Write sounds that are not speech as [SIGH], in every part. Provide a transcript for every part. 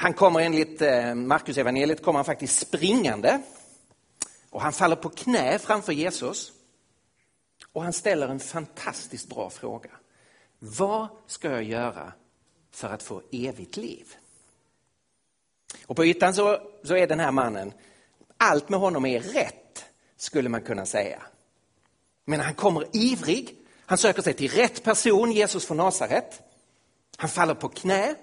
Han kommer enligt eh, Markus evangeliet kommer han faktiskt springande och han faller på knä framför Jesus och han ställer en fantastiskt bra fråga. Vad ska jag göra för att få evigt liv? Och på ytan så, så är den här mannen, allt med honom är rätt skulle man kunna säga. Men han kommer ivrig, han söker sig till rätt person, Jesus från Nasaret. Han faller på knä.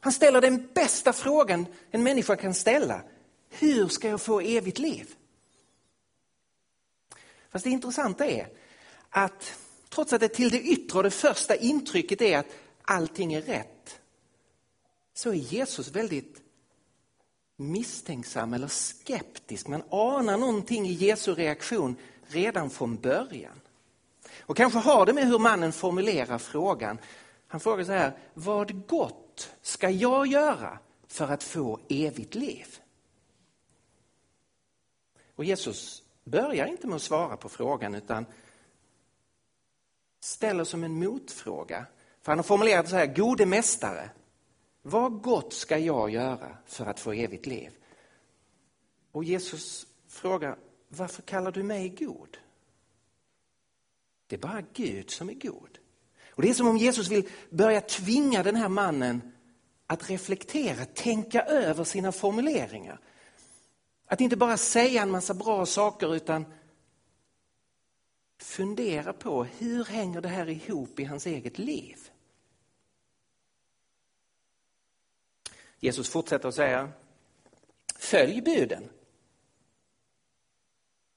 Han ställer den bästa frågan en människa kan ställa. Hur ska jag få evigt liv? Fast det intressanta är att trots att det till det yttre och det första intrycket är att allting är rätt, så är Jesus väldigt misstänksam eller skeptisk. Man anar någonting i Jesu reaktion redan från början. Och kanske har det med hur mannen formulerar frågan. Han frågar så här, vad gott ska jag göra för att få evigt liv? Och Jesus börjar inte med att svara på frågan utan ställer som en motfråga. För han har formulerat så här, gode mästare, vad gott ska jag göra för att få evigt liv? Och Jesus frågar, varför kallar du mig god? Det är bara Gud som är god. Och Det är som om Jesus vill börja tvinga den här mannen att reflektera, tänka över sina formuleringar. Att inte bara säga en massa bra saker utan fundera på hur hänger det här ihop i hans eget liv? Jesus fortsätter att säga, följ buden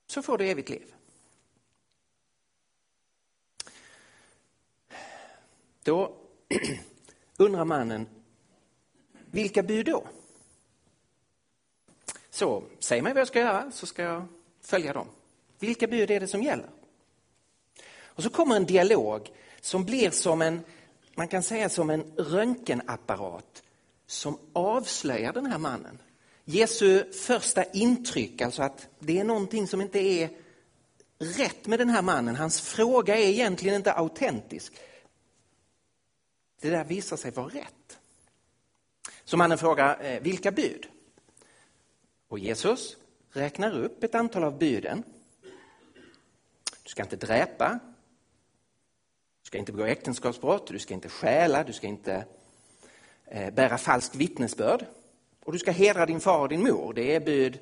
så får du evigt liv. Då [CLEARS THROAT] undrar mannen, vilka bud då? Så säg mig vad jag ska göra så ska jag följa dem. Vilka bud är det som gäller? Och så kommer en dialog som blir som en, man kan säga som en röntgenapparat som avslöjar den här mannen. Jesu första intryck, alltså att det är någonting som inte är rätt med den här mannen. Hans fråga är egentligen inte autentisk. Det där visar sig vara rätt. Så mannen frågar, eh, vilka bud? Och Jesus räknar upp ett antal av buden. Du ska inte dräpa. Du ska inte begå äktenskapsbrott, du ska inte stjäla, du ska inte eh, bära falskt vittnesbörd. Och du ska hedra din far och din mor. Det är bud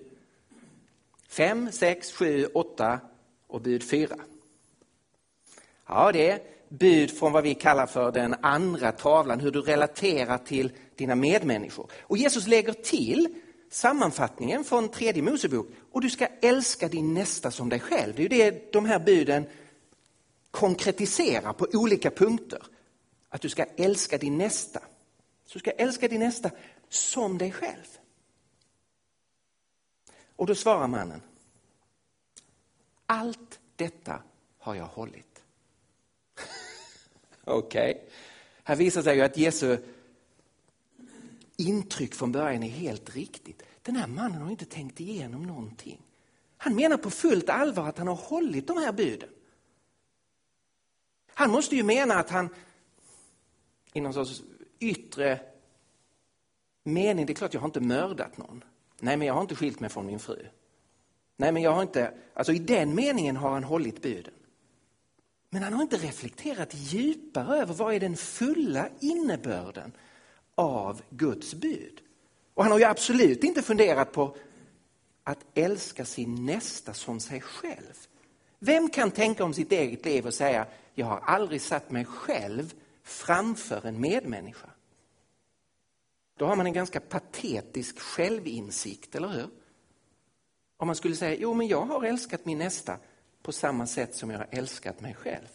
5, 6, 7, 8 och bud 4. Ja, det är bud från vad vi kallar för den andra tavlan, hur du relaterar till dina medmänniskor. Och Jesus lägger till sammanfattningen från tredje Mosebok och du ska älska din nästa som dig själv. Det är ju det de här buden konkretiserar på olika punkter. Att du ska älska din nästa. Så du ska älska din nästa som dig själv. Och då svarar mannen. Allt detta har jag hållit. Okej. Okay. Här visar sig ju att Jesu intryck från början är helt riktigt. Den här mannen har inte tänkt igenom någonting. Han menar på fullt allvar att han har hållit de här buden. Han måste ju mena att han i någon sorts yttre mening, det är klart jag har inte mördat någon. Nej, men jag har inte skilt mig från min fru. Nej, men jag har inte, alltså i den meningen har han hållit buden. Men han har inte reflekterat djupare över vad är den fulla innebörden av Guds bud. Och han har ju absolut inte funderat på att älska sin nästa som sig själv. Vem kan tänka om sitt eget liv och säga, jag har aldrig satt mig själv framför en medmänniska? Då har man en ganska patetisk självinsikt, eller hur? Om man skulle säga, jo men jag har älskat min nästa på samma sätt som jag har älskat mig själv.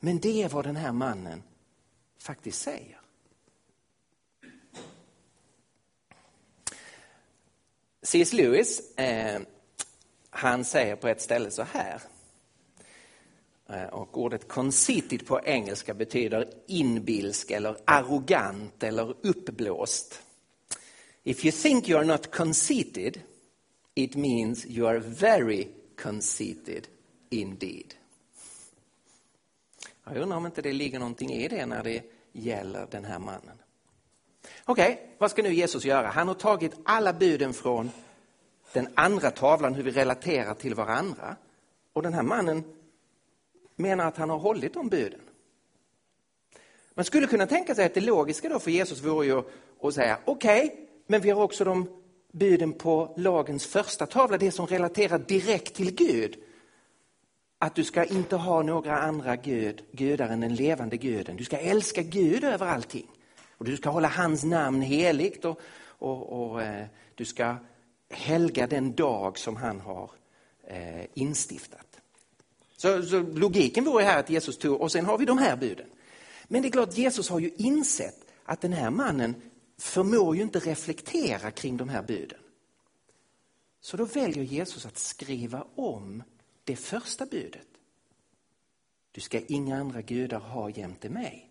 Men det är vad den här mannen faktiskt säger. C.S. Lewis, eh, han säger på ett ställe så här. Eh, och ordet conceited på engelska betyder inbilsk eller arrogant eller uppblåst. If you think you are not conceited, it means you are very conceited indeed. Jag undrar om inte det ligger någonting i det när det gäller den här mannen. Okej, okay, vad ska nu Jesus göra? Han har tagit alla buden från den andra tavlan, hur vi relaterar till varandra. Och den här mannen menar att han har hållit de buden. Man skulle kunna tänka sig att det logiska då för Jesus vore ju att säga okej, okay, men vi har också de buden på lagens första tavla, det som relaterar direkt till Gud. Att du ska inte ha några andra gud, gudar än den levande guden. Du ska älska Gud över allting. Och du ska hålla hans namn heligt och, och, och eh, du ska helga den dag som han har eh, instiftat. Så, så, logiken vore här att Jesus tog, och sen har vi de här buden. Men det är klart, Jesus har ju insett att den här mannen förmår ju inte reflektera kring de här buden. Så då väljer Jesus att skriva om det första budet. Du ska inga andra gudar ha jämte mig.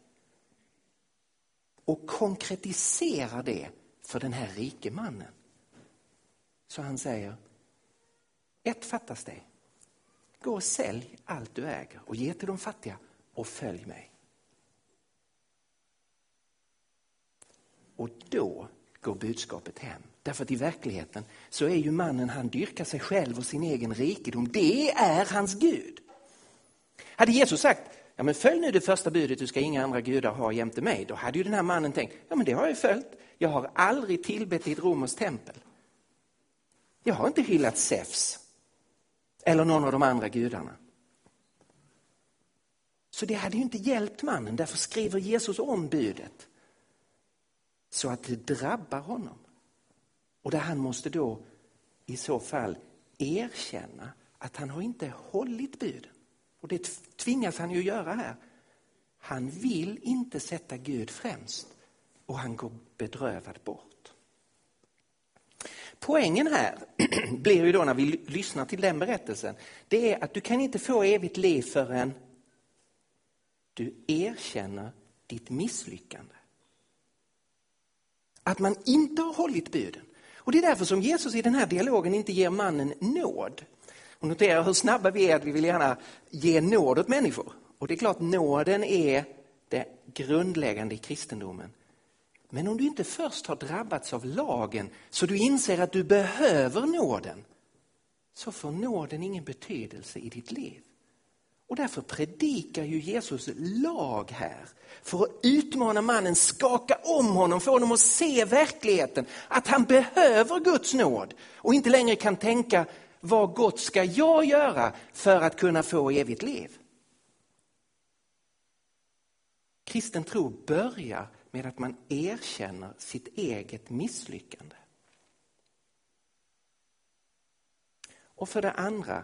Och konkretisera det för den här rike mannen. Så han säger, ett fattas dig. Gå och sälj allt du äger och ge till de fattiga och följ mig. Och då går budskapet hem. Därför att i verkligheten så är ju mannen, han dyrkar sig själv och sin egen rikedom. Det är hans Gud. Hade Jesus sagt, ja men följ nu det första budet, du ska inga andra gudar ha jämte mig. Då hade ju den här mannen tänkt, ja men det har jag följt. Jag har aldrig tillbett i ett romerskt tempel. Jag har inte hyllat Zeus eller någon av de andra gudarna. Så det hade ju inte hjälpt mannen, därför skriver Jesus om budet så att det drabbar honom. Och där han måste då i så fall erkänna att han har inte hållit buden. Och det tvingas han ju göra här. Han vill inte sätta Gud främst och han går bedrövad bort. Poängen här [CLEARS THROAT] blir ju då när vi lyssnar till den berättelsen, det är att du kan inte få evigt liv förrän du erkänner ditt misslyckande. Att man inte har hållit buden. Och Det är därför som Jesus i den här dialogen inte ger mannen nåd. Och notera hur snabba vi är att vi vill gärna ge nåd åt människor. Och det är klart, nåden är det grundläggande i kristendomen. Men om du inte först har drabbats av lagen så du inser att du behöver nåden, så får nåden ingen betydelse i ditt liv. Och därför predikar ju Jesus lag här för att utmana mannen, skaka om honom, få honom att se verkligheten. Att han behöver Guds nåd och inte längre kan tänka vad gott ska jag göra för att kunna få evigt liv. Kristen tro börjar med att man erkänner sitt eget misslyckande. Och för det andra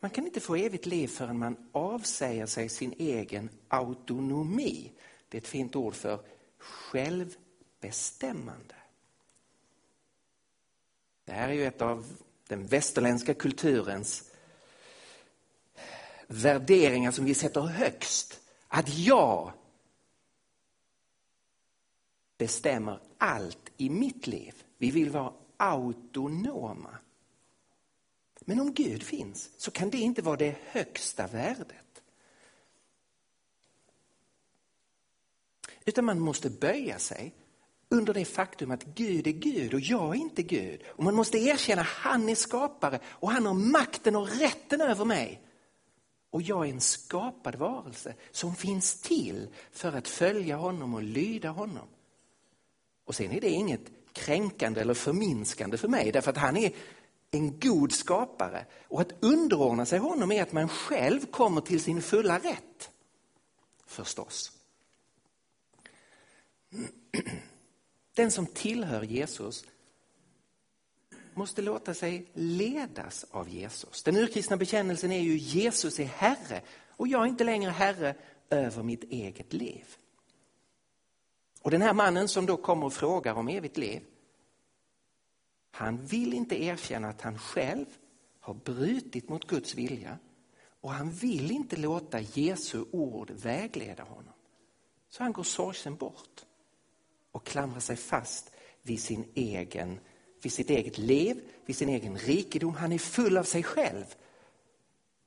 man kan inte få evigt liv förrän man avsäger sig sin egen autonomi. Det är ett fint ord för självbestämmande. Det här är ju ett av den västerländska kulturens värderingar som vi sätter högst. Att jag bestämmer allt i mitt liv. Vi vill vara autonoma. Men om Gud finns så kan det inte vara det högsta värdet. Utan man måste böja sig under det faktum att Gud är Gud och jag är inte Gud. Och man måste erkänna att han är skapare och han har makten och rätten över mig. Och jag är en skapad varelse som finns till för att följa honom och lyda honom. Och sen är det inget kränkande eller förminskande för mig därför att han är en god skapare. Och att underordna sig honom är att man själv kommer till sin fulla rätt. Förstås. Den som tillhör Jesus måste låta sig ledas av Jesus. Den urkristna bekännelsen är ju Jesus är Herre och jag är inte längre Herre över mitt eget liv. Och den här mannen som då kommer och frågar om evigt liv, han vill inte erkänna att han själv har brutit mot Guds vilja och han vill inte låta Jesu ord vägleda honom. Så han går sorgsen bort och klamrar sig fast vid, sin egen, vid sitt eget liv, vid sin egen rikedom. Han är full av sig själv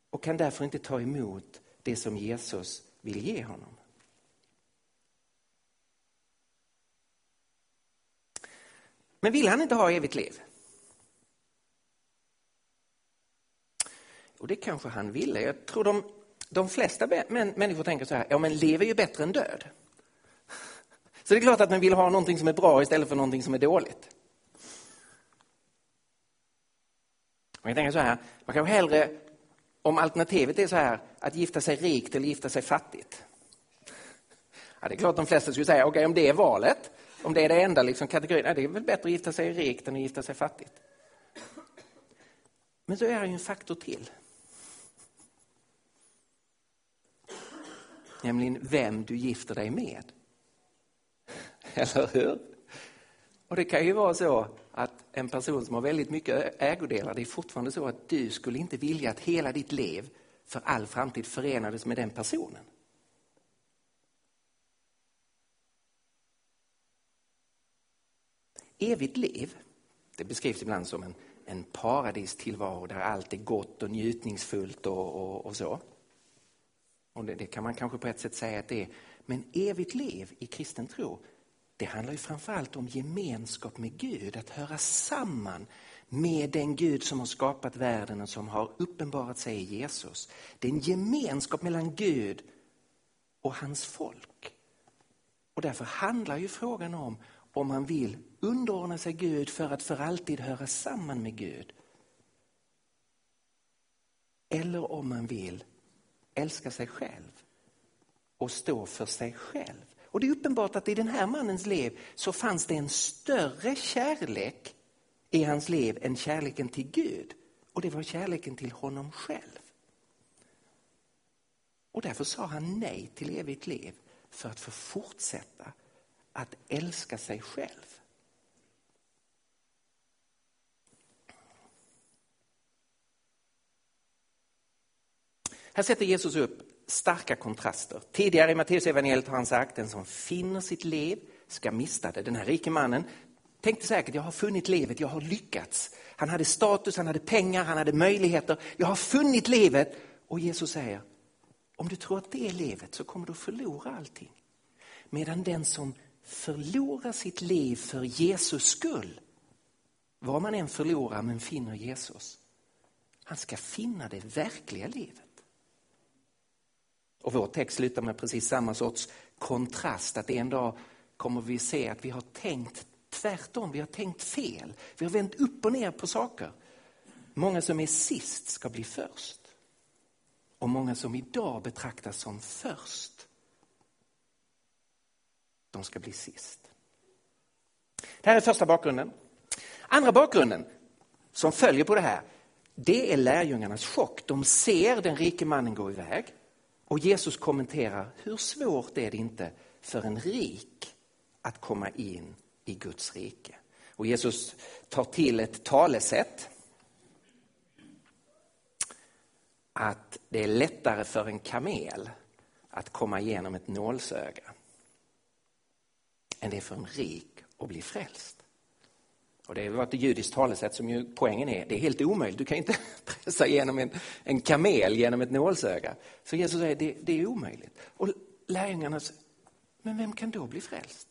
och kan därför inte ta emot det som Jesus vill ge honom. Men vill han inte ha evigt liv? Och det kanske han ville. Jag tror de, de flesta människor tänker så här, ja men liv är ju bättre än död. [LAUGHS] Så det är klart att man vill ha någonting som är bra istället för någonting som är dåligt. Man kan tänka så här, man kan hellre, om alternativet är så här, att gifta sig rikt eller gifta sig fattigt. [LAUGHS] Ja, det är klart de flesta skulle säga, okej okay, om det är valet, om det är det enda liksom, kategorin, nej, det är väl bättre att gifta sig rikt än att gifta sig fattigt. Men så är det ju en faktor till. Nämligen vem du gifter dig med. Eller hur? Och det kan ju vara så att en person som har väldigt mycket ägodelar, det är fortfarande så att du skulle inte vilja att hela ditt liv för all framtid förenades med den personen. Evigt liv, det beskrivs ibland som en, en paradistillvaro där allt är gott och njutningsfullt och, och, och så. Och det, det, kan man kanske på ett sätt säga att det är. Men evigt liv i kristen tro, det handlar ju framförallt om gemenskap med Gud, att höra samman med den Gud som har skapat världen och som har uppenbarat sig i Jesus. Det är en gemenskap mellan Gud och hans folk. Och därför handlar ju frågan om om man vill underordna sig Gud för att för alltid höra samman med Gud. Eller om man vill älska sig själv och stå för sig själv. Och det är uppenbart att i den här mannens liv så fanns det en större kärlek i hans liv än kärleken till Gud. Och det var kärleken till honom själv. Och därför sa han nej till evigt liv för att få fortsätta att älska sig själv. Här sätter Jesus upp starka kontraster. Tidigare i Matteusevangeliet har han sagt den som finner sitt liv ska mista det. Den här rike mannen tänkte säkert jag har funnit livet, jag har lyckats. Han hade status, han hade pengar, han hade möjligheter. Jag har funnit livet. Och Jesus säger, om du tror att det är livet så kommer du att förlora allting. Medan den som förlorar sitt liv för Jesus skull, vad man än förlorar men finner Jesus, han ska finna det verkliga livet. Och vår text slutar med precis samma sorts kontrast, att en dag kommer vi se att vi har tänkt tvärtom, vi har tänkt fel. Vi har vänt upp och ner på saker. Många som är sist ska bli först. Och många som idag betraktas som först, de ska bli sist. Det här är första bakgrunden. Andra bakgrunden som följer på det här, det är lärjungarnas chock. De ser den rike mannen gå iväg. Och Jesus kommenterar, hur svårt är det inte för en rik att komma in i Guds rike? Och Jesus tar till ett talesätt. Att det är lättare för en kamel att komma igenom ett nålsöga än det är för en rik att bli frälst. Och det var ett judiskt talesätt som ju poängen är, det är helt omöjligt. Du kan inte [LAUGHS] pressa igenom en, en kamel genom ett nålsöga. Så Jesus säger, det, det är omöjligt. Och lärjungarna säger, men vem kan då bli frälst?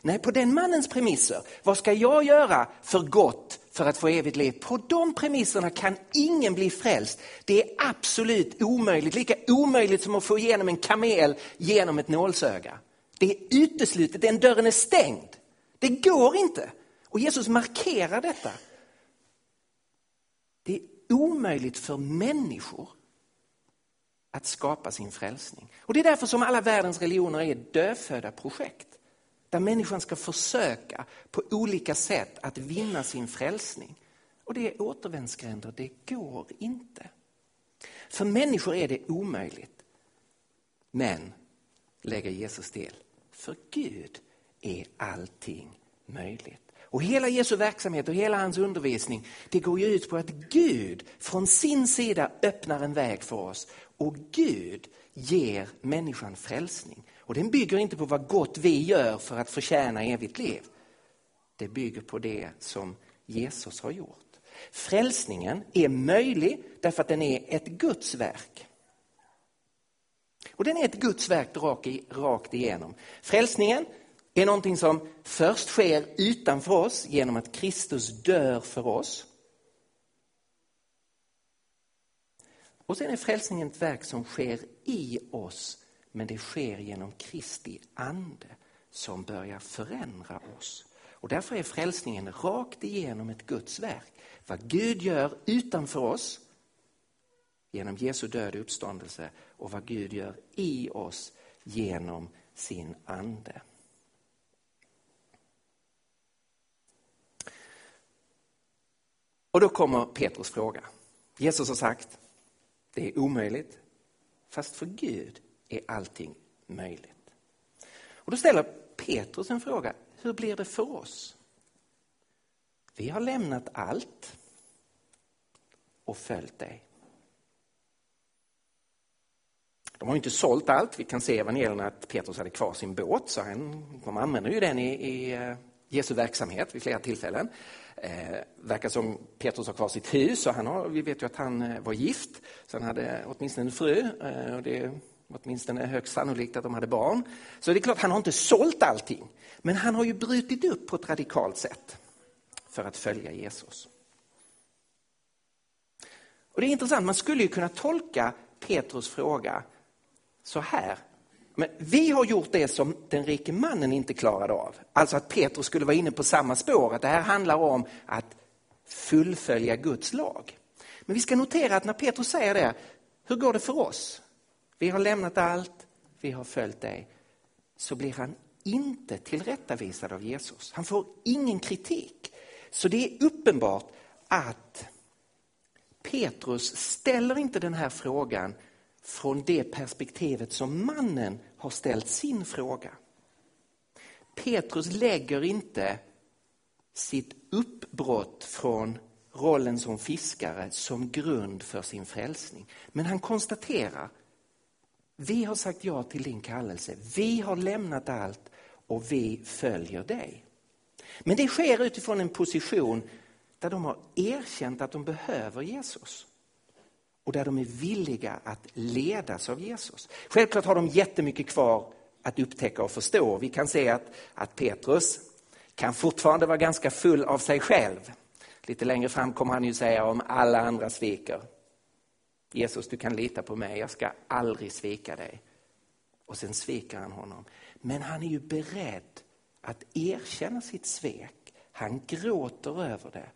Nej, på den mannens premisser, vad ska jag göra för gott för att få evigt liv? På de premisserna kan ingen bli frälst. Det är absolut omöjligt, lika omöjligt som att få igenom en kamel genom ett nålsöga. Det är uteslutet, den dörren är stängd. Det går inte. Och Jesus markerar detta. Det är omöjligt för människor att skapa sin frälsning. Och Det är därför som alla världens religioner är dödfödda projekt. Där människan ska försöka på olika sätt att vinna sin frälsning. Och det är återvändsgränder, det går inte. För människor är det omöjligt. Men, lägger Jesus till, för Gud är allting möjligt. Och hela Jesu verksamhet och hela hans undervisning, det går ju ut på att Gud från sin sida öppnar en väg för oss och Gud ger människan frälsning. Och den bygger inte på vad gott vi gör för att förtjäna evigt liv. Det bygger på det som Jesus har gjort. Frälsningen är möjlig därför att den är ett Guds verk. Och den är ett Guds verk rakt igenom. Frälsningen är någonting som först sker utanför oss genom att Kristus dör för oss. Och sen är frälsningen ett verk som sker i oss, men det sker genom Kristi ande som börjar förändra oss. Och därför är frälsningen rakt igenom ett Guds verk. Vad Gud gör utanför oss genom Jesu död och uppståndelse och vad Gud gör i oss genom sin ande. Och då kommer Petrus fråga. Jesus har sagt, det är omöjligt, fast för Gud är allting möjligt. Och då ställer Petrus en fråga, hur blir det för oss? Vi har lämnat allt och följt dig. De har inte sålt allt. Vi kan se i evangelierna att Petrus hade kvar sin båt, så han, de använder ju den i, i eh, Jesu verksamhet vid flera tillfällen. Eh, verkar som Petrus har kvar sitt hus och han har, vi vet ju att han eh, var gift, så han hade åtminstone en fru. Eh, och det är åtminstone högst sannolikt att de hade barn. Så det är klart, han har inte sålt allting. Men han har ju brutit upp på ett radikalt sätt för att följa Jesus. Och Det är intressant, man skulle ju kunna tolka Petrus fråga så här. Men vi har gjort det som den rike mannen inte klarade av. Alltså att Petrus skulle vara inne på samma spår, att det här handlar om att fullfölja Guds lag. Men vi ska notera att när Petrus säger det, hur går det för oss? Vi har lämnat allt, vi har följt dig. Så blir han inte tillrättavisad av Jesus. Han får ingen kritik. Så det är uppenbart att Petrus ställer inte den här frågan från det perspektivet som mannen har ställt sin fråga. Petrus lägger inte sitt uppbrott från rollen som fiskare som grund för sin frälsning. Men han konstaterar, vi har sagt ja till din kallelse, vi har lämnat allt och vi följer dig. Men det sker utifrån en position där de har erkänt att de behöver Jesus och där de är villiga att ledas av Jesus. Självklart har de jättemycket kvar att upptäcka och förstå. Vi kan se att, att Petrus kan fortfarande vara ganska full av sig själv. Lite längre fram kommer han ju säga om alla andra sviker. Jesus, du kan lita på mig, jag ska aldrig svika dig. Och sen sviker han honom. Men han är ju beredd att erkänna sitt svek. Han gråter över det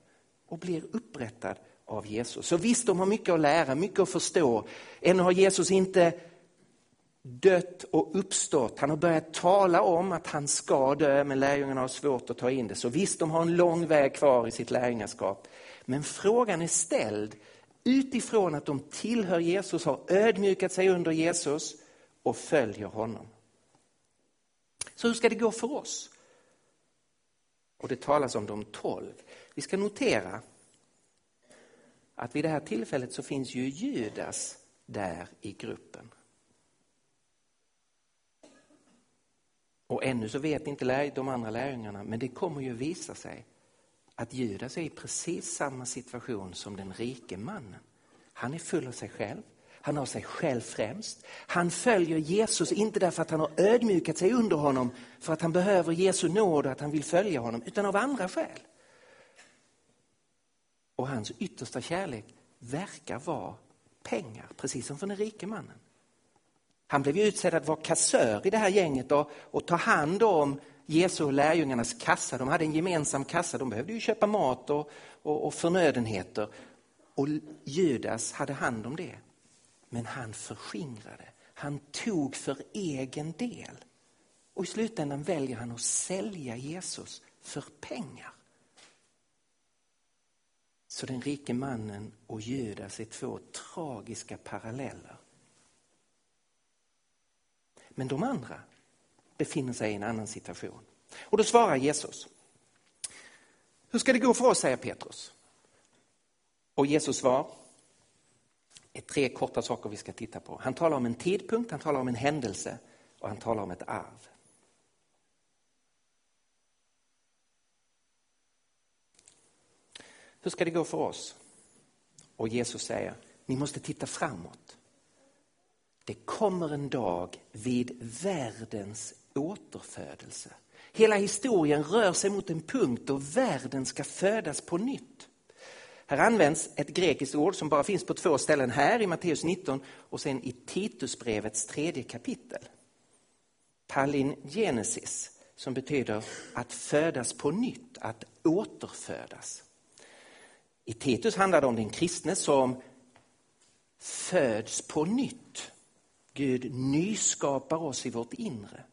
och blir upprättad av Jesus. Så visst, de har mycket att lära, mycket att förstå. Ännu har Jesus inte dött och uppstått. Han har börjat tala om att han ska dö, men lärjungarna har svårt att ta in det. Så visst, de har en lång väg kvar i sitt lärjungaskap. Men frågan är ställd utifrån att de tillhör Jesus, har ödmjukat sig under Jesus och följer honom. Så hur ska det gå för oss? Och det talas om de tolv. Vi ska notera att vid det här tillfället så finns ju Judas där i gruppen. Och ännu så vet inte de andra lärjungarna, men det kommer ju visa sig att Judas är i precis samma situation som den rike mannen. Han är full av sig själv, han har sig själv främst. Han följer Jesus inte därför att han har ödmjukat sig under honom för att han behöver Jesu nåd och att han vill följa honom, utan av andra skäl. Och hans yttersta kärlek verkar vara pengar, precis som för den rike mannen. Han blev utsedd att vara kassör i det här gänget och, och ta hand om Jesu och lärjungarnas kassa. De hade en gemensam kassa, de behövde ju köpa mat och, och, och förnödenheter. Och Judas hade hand om det. Men han förskingrade, han tog för egen del. Och i slutändan väljer han att sälja Jesus för pengar. Så den rike mannen och Judas är två tragiska paralleller. Men de andra befinner sig i en annan situation. Och då svarar Jesus. Hur ska det gå för oss, säger Petrus. Och Jesus svar är tre korta saker vi ska titta på. Han talar om en tidpunkt, han talar om en händelse och han talar om ett arv. Hur ska det gå för oss? Och Jesus säger, ni måste titta framåt. Det kommer en dag vid världens återfödelse. Hela historien rör sig mot en punkt då världen ska födas på nytt. Här används ett grekiskt ord som bara finns på två ställen här i Matteus 19 och sen i Titusbrevets tredje kapitel. Palingenesis som betyder att födas på nytt, att återfödas. I Titus handlar det om den kristne som föds på nytt. Gud nyskapar oss i vårt inre.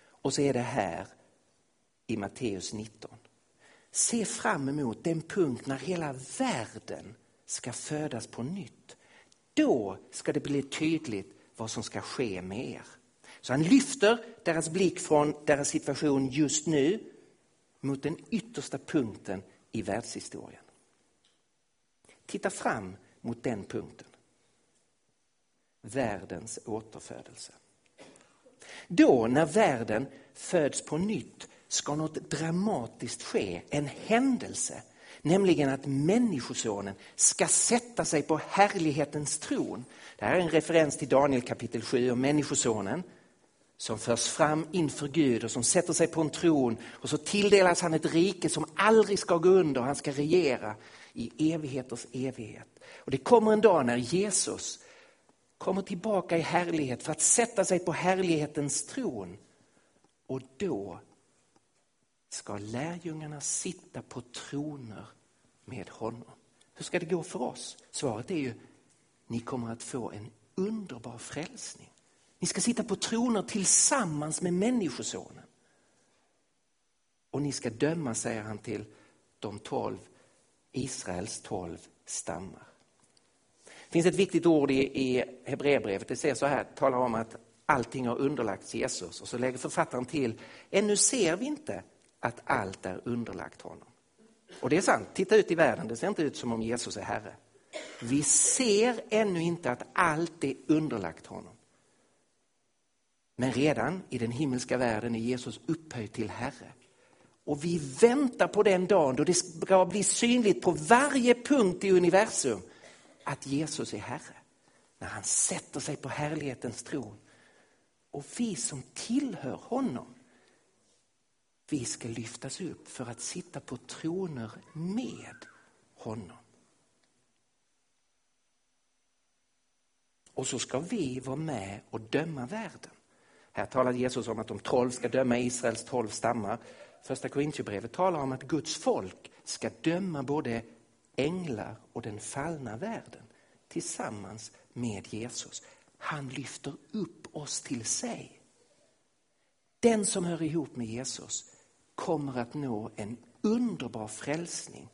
Och så är det här i Matteus 19. Se fram emot den punkt när hela världen ska födas på nytt. Då ska det bli tydligt vad som ska ske med er. Så han lyfter deras blick från deras situation just nu mot den yttersta punkten i världshistorien. Titta fram mot den punkten. Världens återfödelse. Då när världen föds på nytt ska något dramatiskt ske, en händelse. Nämligen att Människosonen ska sätta sig på härlighetens tron. Det här är en referens till Daniel kapitel 7 om Människosonen som förs fram inför Gud och som sätter sig på en tron och så tilldelas han ett rike som aldrig ska gå under. Han ska regera i evigheters evighet. Och det kommer en dag när Jesus kommer tillbaka i härlighet för att sätta sig på härlighetens tron. Och då ska lärjungarna sitta på troner med honom. Hur ska det gå för oss? Svaret är ju, ni kommer att få en underbar frälsning. Ni ska sitta på troner tillsammans med Människosonen. Och ni ska döma, säger han till de tolv, Israels tolv stammar. Det finns ett viktigt ord i, i Hebreerbrevet, det säger så här, talar om att allting har underlagts Jesus och så lägger författaren till, ännu ser vi inte att allt är underlagt honom. Och det är sant, titta ut i världen, det ser inte ut som om Jesus är Herre. Vi ser ännu inte att allt är underlagt honom. Men redan i den himmelska världen är Jesus upphöjd till Herre. Och vi väntar på den dagen då det ska bli synligt på varje punkt i universum att Jesus är Herre. När han sätter sig på härlighetens tron. Och vi som tillhör honom, vi ska lyftas upp för att sitta på troner med honom. Och så ska vi vara med och döma världen. Här talar Jesus om att de tolv ska döma Israels tolv stammar. Första Korintierbrevet talar om att Guds folk ska döma både änglar och den fallna världen tillsammans med Jesus. Han lyfter upp oss till sig. Den som hör ihop med Jesus kommer att nå en underbar frälsning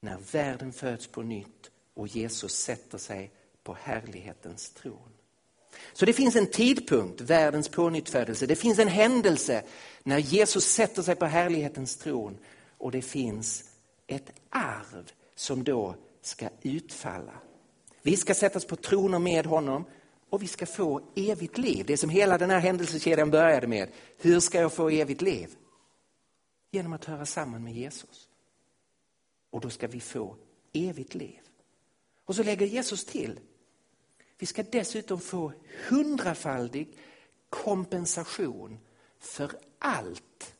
när världen föds på nytt och Jesus sätter sig på härlighetens tron. Så det finns en tidpunkt, världens pånyttfödelse. Det finns en händelse när Jesus sätter sig på härlighetens tron och det finns ett arv som då ska utfalla. Vi ska sättas på troner med honom och vi ska få evigt liv. Det som hela den här händelsekedjan började med. Hur ska jag få evigt liv? Genom att höra samman med Jesus. Och då ska vi få evigt liv. Och så lägger Jesus till vi ska dessutom få hundrafaldig kompensation för allt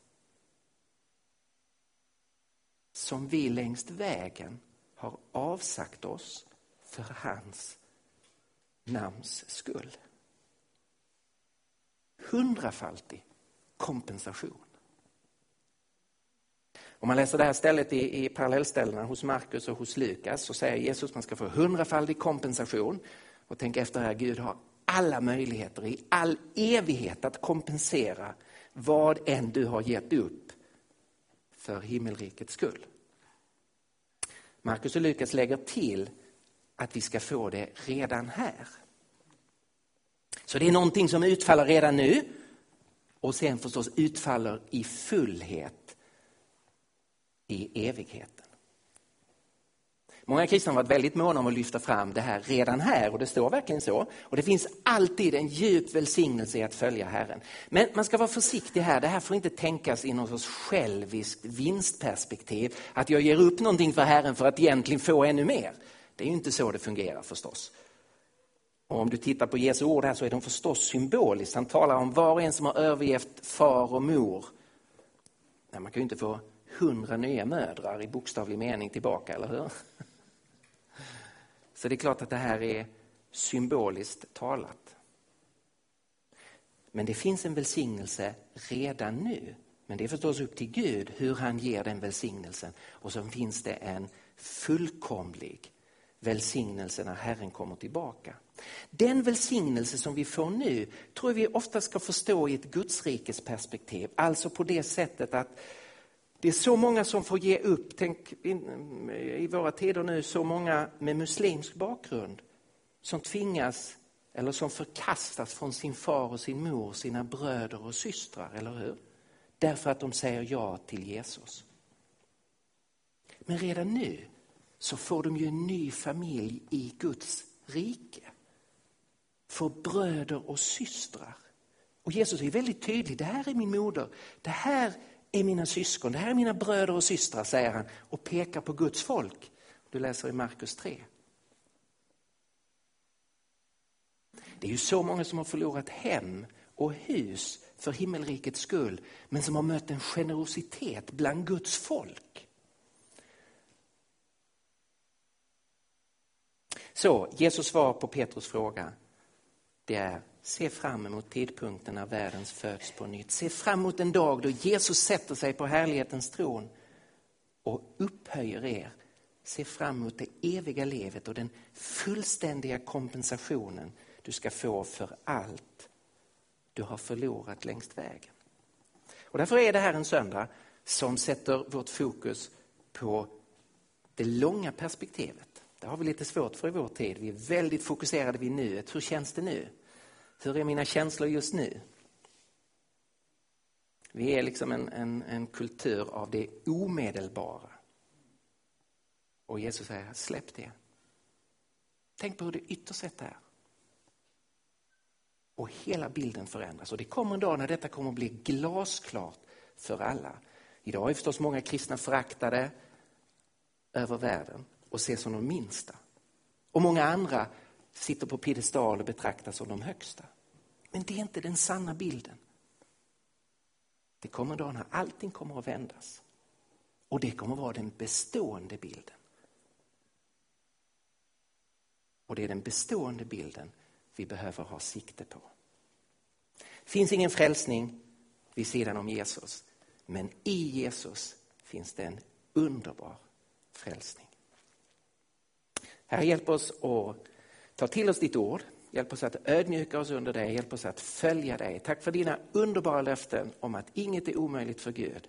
som vi längs vägen har avsagt oss för hans namns skull. Hundrafaldig kompensation. Om man läser det här stället i, i parallellställena hos Markus och hos Lukas så säger Jesus att man ska få hundrafaldig kompensation och tänk efter här, Gud har alla möjligheter i all evighet att kompensera vad än du har gett upp för himmelrikets skull. Markus och Lukas lägger till att vi ska få det redan här. Så det är någonting som utfaller redan nu och sen förstås utfaller i fullhet i evigheten. Många kristna har varit väldigt måna om att lyfta fram det här redan här och det står verkligen så. Och det finns alltid en djup välsignelse i att följa Herren. Men man ska vara försiktig här, det här får inte tänkas i någon sorts själviskt vinstperspektiv. Att jag ger upp någonting för Herren för att egentligen få ännu mer. Det är ju inte så det fungerar förstås. Och om du tittar på Jesu ord här så är de förstås symboliskt. Han talar om var och en som har övergett far och mor. Nej, man kan ju inte få hundra nya mödrar i bokstavlig mening tillbaka, eller hur? Så det är klart att det här är symboliskt talat. Men det finns en välsignelse redan nu. Men det är förstås upp till Gud hur han ger den välsignelsen. Och så finns det en fullkomlig välsignelse när Herren kommer tillbaka. Den välsignelse som vi får nu tror jag vi ofta ska förstå i ett Gudsrikes perspektiv. Alltså på det sättet att det är så många som får ge upp. Tänk i våra tider nu, så många med muslimsk bakgrund som tvingas eller som förkastas från sin far och sin mor, sina bröder och systrar, eller hur? Därför att de säger ja till Jesus. Men redan nu så får de ju en ny familj i Guds rike. Får bröder och systrar. Och Jesus är väldigt tydlig, det här är min moder, det här är mina syskon, det här är mina bröder och systrar, säger han och pekar på Guds folk. Du läser i Markus 3. Det är ju så många som har förlorat hem och hus för himmelrikets skull, men som har mött en generositet bland Guds folk. Så Jesus svar på Petrus fråga, det är se fram emot tidpunkten när världen föds på nytt. Se fram emot den dag då Jesus sätter sig på härlighetens tron och upphöjer er. Se fram emot det eviga livet och den fullständiga kompensationen du ska få för allt du har förlorat längs vägen. Och därför är det här en söndag som sätter vårt fokus på det långa perspektivet. Det har vi lite svårt för i vår tid. Vi är väldigt fokuserade vid nuet. Hur känns det nu? Hur är mina känslor just nu? Vi är liksom en, en, en kultur av det omedelbara. Och Jesus säger, släpp det. Tänk på hur det ytterst sett är. Och hela bilden förändras. Och det kommer en dag när detta kommer att bli glasklart för alla. Idag är förstås många kristna föraktade över världen och ses som de minsta. Och många andra sitter på piedestal och betraktas som de högsta. Men det är inte den sanna bilden. Det kommer en dag när allting kommer att vändas. Och det kommer att vara den bestående bilden. Och det är den bestående bilden vi behöver ha sikte på. Det finns ingen frälsning vid sidan om Jesus. Men i Jesus finns det en underbar frälsning. Herre, hjälp oss att ta till oss ditt ord. Hjälp oss att ödmjuka oss under dig. Hjälp oss att följa dig. Tack för dina underbara löften om att inget är omöjligt för Gud.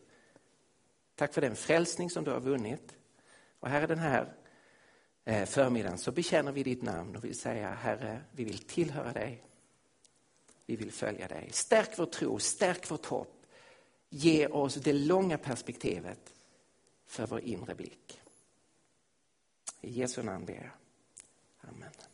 Tack för den frälsning som du har vunnit. Och här är den här eh, förmiddagen så bekänner vi ditt namn och vill säga Herre, vi vill tillhöra dig. Vi vill följa dig. Stärk vår tro, stärk vårt hopp. Ge oss det långa perspektivet för vår inre blick. I Jesu namn ber jag. Amen.